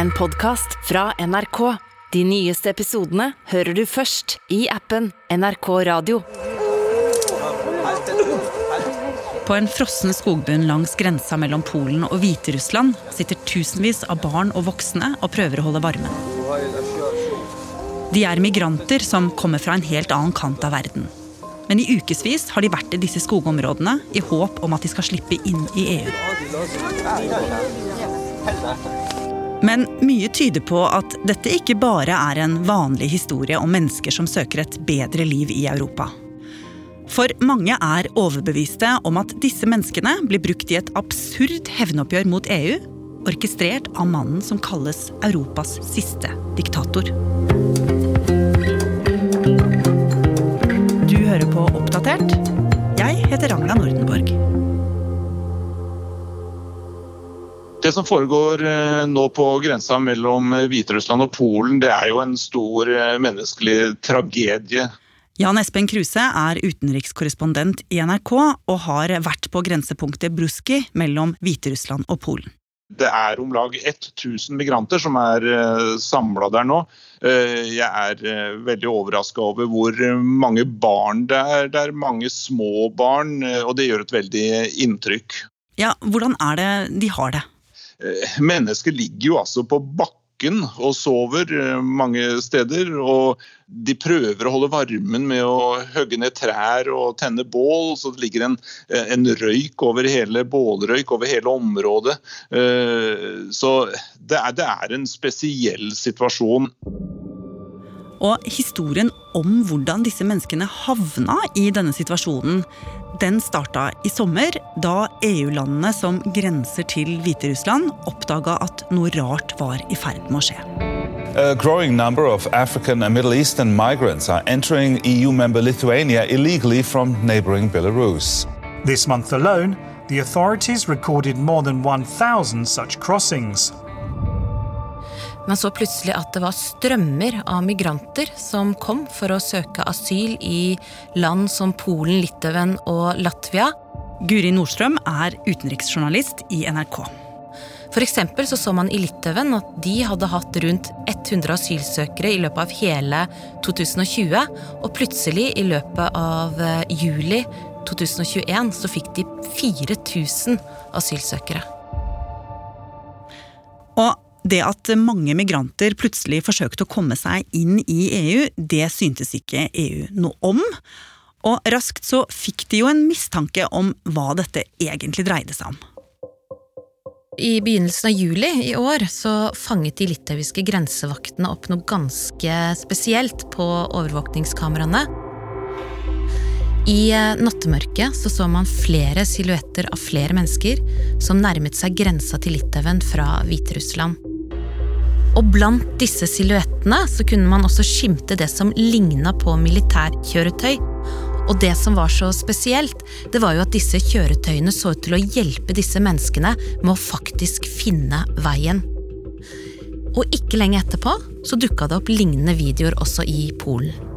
en podkast fra NRK. De nyeste episodene hører du først i appen NRK Radio. På en frossen skogbunn langs grensa mellom Polen og Hviterussland sitter tusenvis av barn og voksne og prøver å holde varmen. De er migranter som kommer fra en helt annen kant av verden. Men i ukevis har de vært i disse skogområdene i håp om at de skal slippe inn i EU. Men mye tyder på at dette ikke bare er en vanlig historie om mennesker som søker et bedre liv i Europa. For mange er overbeviste om at disse menneskene blir brukt i et absurd hevnoppgjør mot EU, orkestrert av mannen som kalles Europas siste diktator. Du hører på Oppdatert. Jeg heter Ragna Nordenborg. Det som foregår eh, nå på grensa mellom Hviterussland og Polen, det er jo en stor eh, menneskelig tragedie. Jan Espen Kruse er utenrikskorrespondent i NRK og har vært på grensepunktet Bruski mellom Hviterussland og Polen. Det er om lag 1000 migranter som er samla der nå. Eh, jeg er veldig overraska over hvor mange barn det er. Det er mange små barn, og det gjør et veldig inntrykk. Ja, Hvordan er det de har det? Mennesker ligger jo altså på bakken og sover mange steder. Og de prøver å holde varmen med å hogge ned trær og tenne bål. Så det ligger en, en røyk over hele bålrøyk over hele området. Så det er, det er en spesiell situasjon. Og historien om hvordan disse menneskene havna i denne situasjonen, den starta i sommer, da EU-landene som grenser til Hviterussland, oppdaga at noe rart var i ferd med å skje. A growing number of African and Middle Eastern migrants are entering EU member Lithuania illegally from neighboring Belarus. This month alone, the authorities recorded more than 1,000 such crossings. Man så plutselig at det var strømmer av migranter som kom for å søke asyl i land som Polen, Litauen og Latvia. Guri Nordstrøm er utenriksjournalist i NRK. For så, så man i Litauen at de hadde hatt rundt 100 asylsøkere i løpet av hele 2020, og plutselig, i løpet av juli 2021, så fikk de 4000 asylsøkere. Og det at mange migranter plutselig forsøkte å komme seg inn i EU, det syntes ikke EU noe om. Og raskt så fikk de jo en mistanke om hva dette egentlig dreide seg om. I begynnelsen av juli i år så fanget de litauiske grensevaktene opp noe ganske spesielt på overvåkningskameraene. I nattemørket så, så man flere silhuetter av flere mennesker som nærmet seg grensa til Litauen fra Hviterussland. Og blant disse silhuettene så kunne man også skimte det som ligna på militærkjøretøy. Og det som var så spesielt, det var jo at disse kjøretøyene så ut til å hjelpe disse menneskene med å faktisk finne veien. Og ikke lenge etterpå så dukka det opp lignende videoer også i Polen.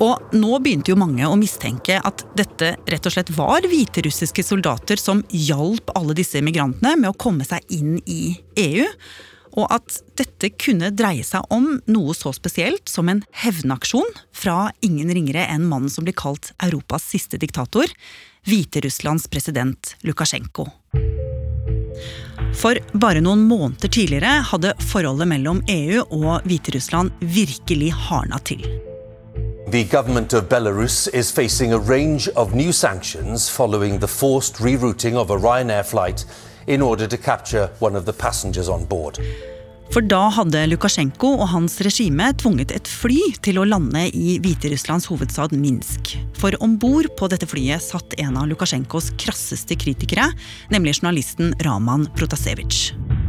Og nå begynte jo mange å mistenke at dette rett og slett var hviterussiske soldater som hjalp alle disse migrantene med å komme seg inn i EU og at dette kunne dreie seg om noe så spesielt som en hevnaksjon fra ingen ringere enn mannen som blir kalt Europas siste diktator, Hviterusslands president Lukasjenko. For bare noen måneder tidligere hadde forholdet mellom EU og Hviterussland virkelig hardna til. The government of Belarus is facing a range of new sanctions following the forced rerouting of a Ryanair flight in order to capture one of the passengers on board. For da hadde Lukasjenko og hans regime tvunget et fly til å lande i Hviterusslands hovedstad Minsk. For om bord på dette flyet satt en av Lukasjenkos krasseste kritikere, nemlig journalisten Raman Protasevitsj.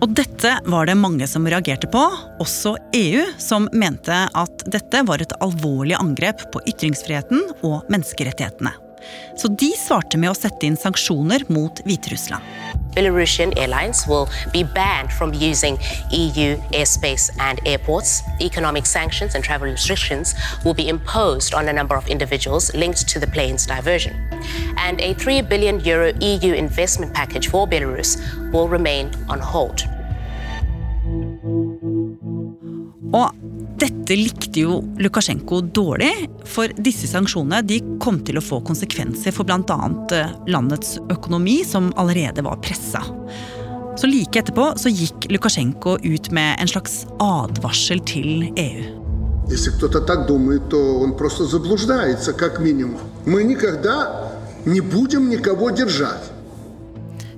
Og dette var det mange som reagerte på, også EU, som mente at dette var et alvorlig angrep på ytringsfriheten og menneskerettighetene. Så de svarte med å sette inn sanksjoner mot Hviterussland. Belarusian airlines will be banned from using EU airspace and airports. Economic sanctions and travel restrictions will be imposed on a number of individuals linked to the plane's diversion. And a 3 billion euro EU investment package for Belarus will remain on hold. Og dette likte jo Lukasjenko dårlig, for disse sanksjonene de kom til å få konsekvenser for bl.a. Eh, landets økonomi, som allerede var pressa. Så like etterpå så gikk Lukasjenko ut med en slags advarsel til EU. Если кто-то так думает, то он просто заблуждается, как минимум. Мы никогда не будем никого держать.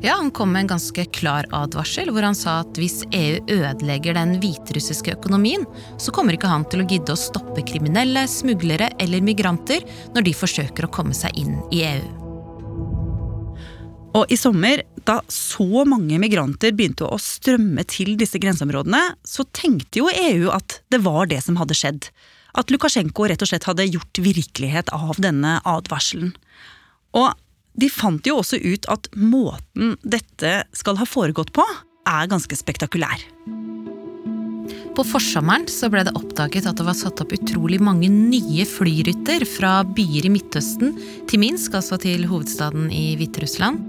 Ja, Han kom med en ganske klar advarsel, hvor han sa at hvis EU ødelegger den hviterussiske økonomien, så kommer ikke han til å gidde å stoppe kriminelle, smuglere eller migranter når de forsøker å komme seg inn i EU. Og i sommer, da så mange migranter begynte å strømme til disse grenseområdene, så tenkte jo EU at det var det som hadde skjedd. At Lukasjenko rett og slett hadde gjort virkelighet av denne advarselen. Og de fant jo også ut at måten dette skal ha foregått på, er ganske spektakulær. På forsommeren så ble det oppdaget at det var satt opp utrolig mange nye flyruter fra byer i Midtøsten til Minsk, altså til hovedstaden i Hviterussland.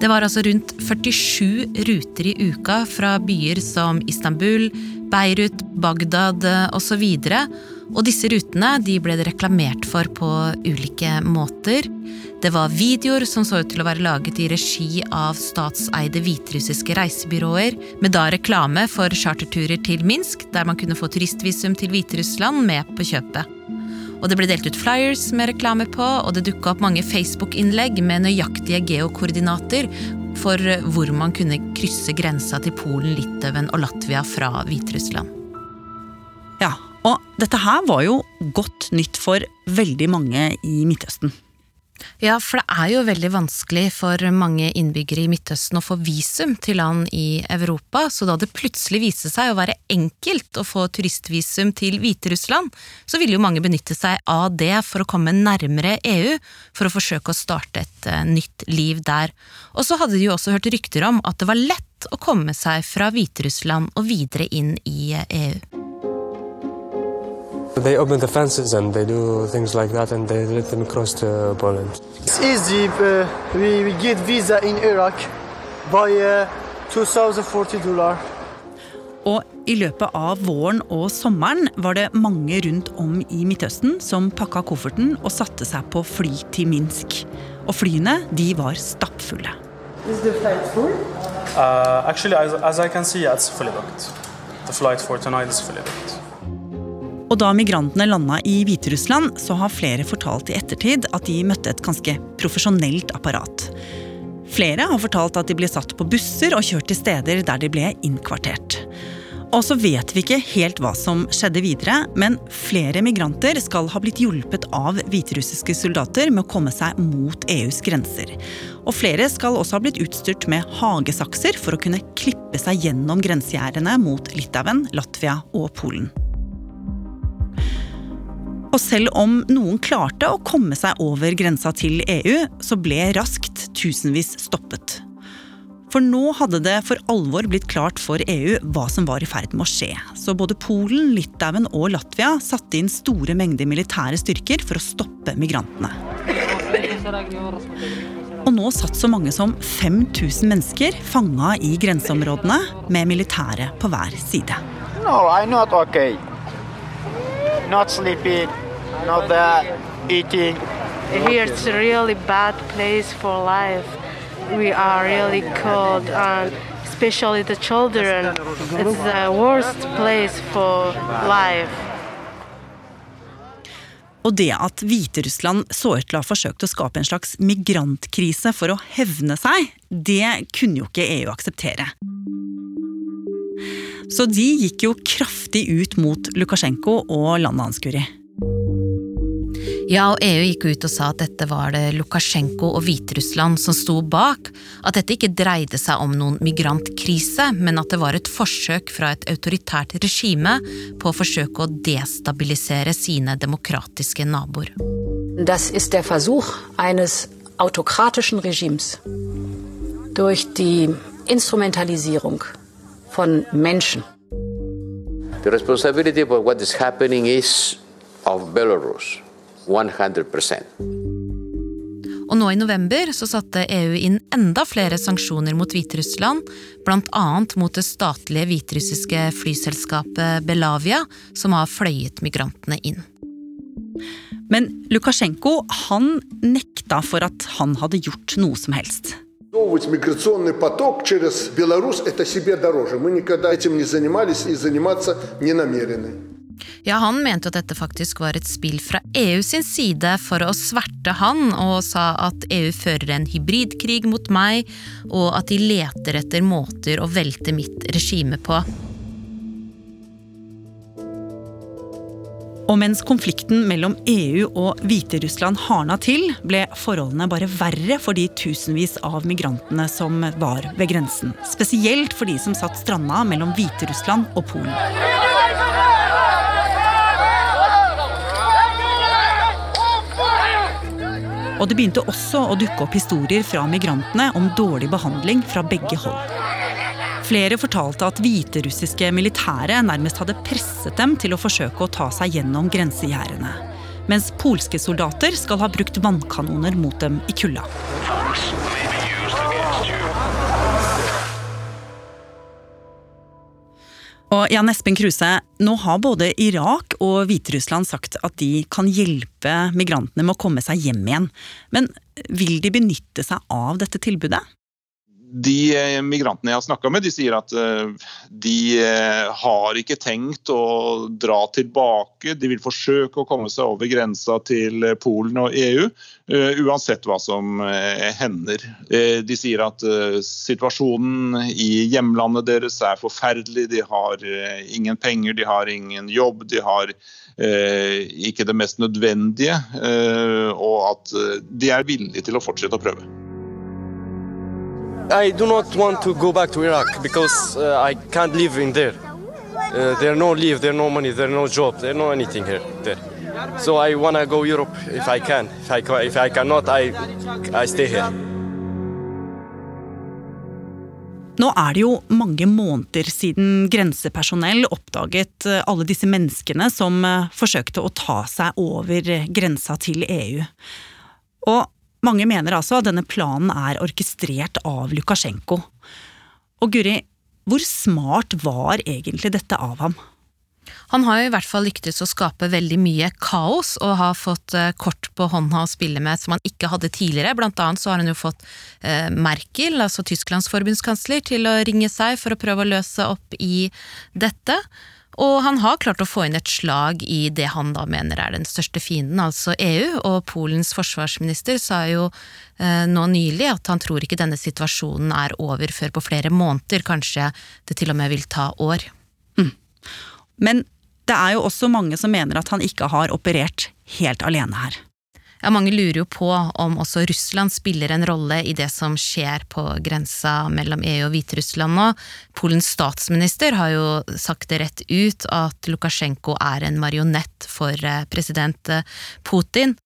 Det var altså rundt 47 ruter i uka fra byer som Istanbul, Beirut, Bagdad osv. Og disse rutene de ble det reklamert for på ulike måter. Det var videoer som så ut til å være laget i regi av statseide hviterussiske reisebyråer, med da reklame for charterturer til Minsk, der man kunne få turistvisum til Hviterussland med på kjøpet. Og det ble delt ut flyers med reklame på, og det dukka opp mange Facebook-innlegg med nøyaktige geokoordinater for hvor man kunne krysse grensa til Polen, Litauen og Latvia fra Hviterussland. Ja, og dette her var jo godt nytt for veldig mange i Midtøsten. Ja, for det er jo veldig vanskelig for mange innbyggere i Midtøsten å få visum til land i Europa, så da det plutselig viste seg å være enkelt å få turistvisum til Hviterussland, så ville jo mange benytte seg av det for å komme nærmere EU, for å forsøke å starte et uh, nytt liv der. Og så hadde de jo også hørt rykter om at det var lett å komme seg fra Hviterussland og videre inn i EU. They open the fences and they do things like that and they let them cross to Poland. It's easy. Uh, we, we get visa in Iraq by uh, 2040 dollar. Og i løpet av våren og sommeren var det mange rundt om i Midtøsten som pakka kofferten og satte seg på fly til Minsk. Og flyene de var stappfulle. Is the flight full? Uh, actually, as, as I can see, yeah, it's fully booked. The flight for tonight is fully booked. Og da migrantene landa i Hviterussland, så har flere fortalt i ettertid at de møtte et ganske profesjonelt apparat. Flere har fortalt at de ble satt på busser og kjørt til steder der de ble innkvartert. Og så vet vi ikke helt hva som skjedde videre, men flere migranter skal ha blitt hjulpet av hviterussiske soldater med å komme seg mot EUs grenser. Og flere skal også ha blitt utstyrt med hagesakser for å kunne klippe seg gjennom grensegjerdene mot Litauen, Latvia og Polen. Og selv om noen klarte å komme seg over grensa til EU, så ble raskt tusenvis stoppet. For nå hadde det for alvor blitt klart for EU hva som var i ferd med å skje. Så både Polen, Litauen og Latvia satte inn store mengder militære styrker for å stoppe migrantene. Og nå satt så mange som 5000 mennesker fanga i grenseområdene med militære på hver side. No, I'm not okay. Not sleeping, not that, eating. Here it's a really bad place for life. We are really cold, and especially the children. It's the worst place for life. Og det at Hviterussland så ut til å ha forsøkt å skape en slags migrantkrise for å hevne seg, det kunne jo ikke EU akseptere. Så de gikk jo kraftig ut mot Lukasjenko og landet hans, Guri. Ja, og EU gikk ut og sa at dette var det Lukasjenko og Hviterussland som sto bak, at dette ikke dreide seg om noen migrantkrise, men at det var et forsøk fra et autoritært regime på å forsøke å destabilisere sine demokratiske naboer. Das ist der Versuch eines autokratischen Regimes durch die Instrumentalisierung von Menschen. The responsibility for what is happening is of Belarus. 100% Og nå i november så satte EU inn enda flere sanksjoner mot Hviterussland, bl.a. mot det statlige hviterussiske flyselskapet Belavia, som har fløyet migrantene inn. Men Lukasjenko han nekta for at han hadde gjort noe som helst. Миграционный поток через Беларусь – это себе дороже. Мы никогда этим не занимались и заниматься не намерены. Ja, Han mente at dette faktisk var et spill fra EU sin side for å sverte han, og sa at EU fører en hybridkrig mot meg, og at de leter etter måter å velte mitt regime på. Og mens konflikten mellom EU og Hviterussland hardna til, ble forholdene bare verre for de tusenvis av migrantene som var ved grensen. Spesielt for de som satt stranda mellom Hviterussland og Polen. Og det begynte også å dukke opp historier fra migrantene om dårlig behandling fra begge hold. Flere fortalte at hviterussiske militære nærmest hadde presset dem til å forsøke å ta seg gjennom grensegjerdene. Mens polske soldater skal ha brukt vannkanoner mot dem i kulda. Og Jan Espen Kruse, nå har både Irak og Hviterussland sagt at de kan hjelpe migrantene med å komme seg hjem igjen. Men vil de benytte seg av dette tilbudet? De eh, migrantene jeg har snakka med, de sier at eh, de eh, har ikke tenkt å dra tilbake. De vil forsøke å komme seg over grensa til Polen og EU, uansett hva som hender. De sier at situasjonen i hjemlandet deres er forferdelig. De har ingen penger, de har ingen jobb, de har ikke det mest nødvendige. Og at de er villige til å fortsette å prøve. I do not want to go back to Iraq because uh, I can't live in there. Uh, there no leave, there no money, there no job, there no anything here. There. So I want to go Europe if I can. If I, if I cannot, I, I stay here. Nå er det jo mange måneder siden grensepersonell oppdaget uh, alle disse menneskene som uh, forsøkte å ta seg over grensa til EU. Og mange mener altså at denne planen er orkestrert av Lukasjenko. Og Guri, hvor smart var egentlig dette av ham? Han har jo i hvert fall lyktes å skape veldig mye kaos, og har fått eh, kort på hånda å spille med som han ikke hadde tidligere. Blant annet så har han jo fått eh, Merkel, altså Tysklands forbundskansler, til å ringe seg for å prøve å løse opp i dette. Og han har klart å få inn et slag i det han da mener er den største fienden, altså EU. Og Polens forsvarsminister sa jo eh, nå nylig at han tror ikke denne situasjonen er over før på flere måneder, kanskje det til og med vil ta år. Mm. Men det er jo også mange som mener at han ikke har operert helt alene her. Ja, Mange lurer jo på om også Russland spiller en rolle i det som skjer på grensa mellom EU og Hviterussland nå. Polens statsminister har jo sagt det rett ut at Lukasjenko er en marionett for eh, president eh, Putin.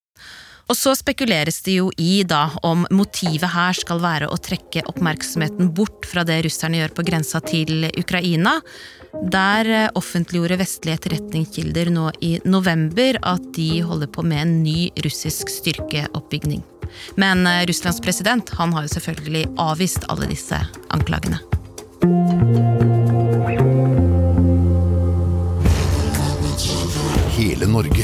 Og så spekuleres det jo i da om motivet her skal være å trekke oppmerksomheten bort fra det russerne gjør på grensa til Ukraina. Der eh, offentliggjorde vestlige etterretningskilder nå i november at de holder på med en ny russisk styrkeoppbygning. Men eh, Russlands president han har jo selvfølgelig avvist alle disse anklagene. Hele Norge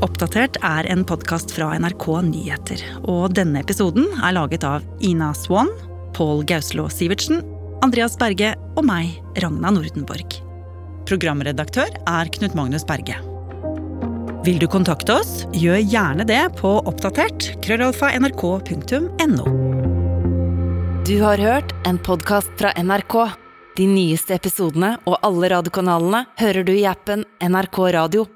Oppdatert er en podkast fra NRK Nyheter. Og denne episoden er laget av Ina Swan, Pål Gauslå Sivertsen, Andreas Berge og meg, Ragna Nordenborg. Programredaktør er Knut Magnus Berge. Vil du kontakte oss, gjør gjerne det på oppdatert krøllalfa nrk.no. Du har hørt en podkast fra NRK. De nyeste episodene og alle radiokanalene hører du i appen NRK Radio.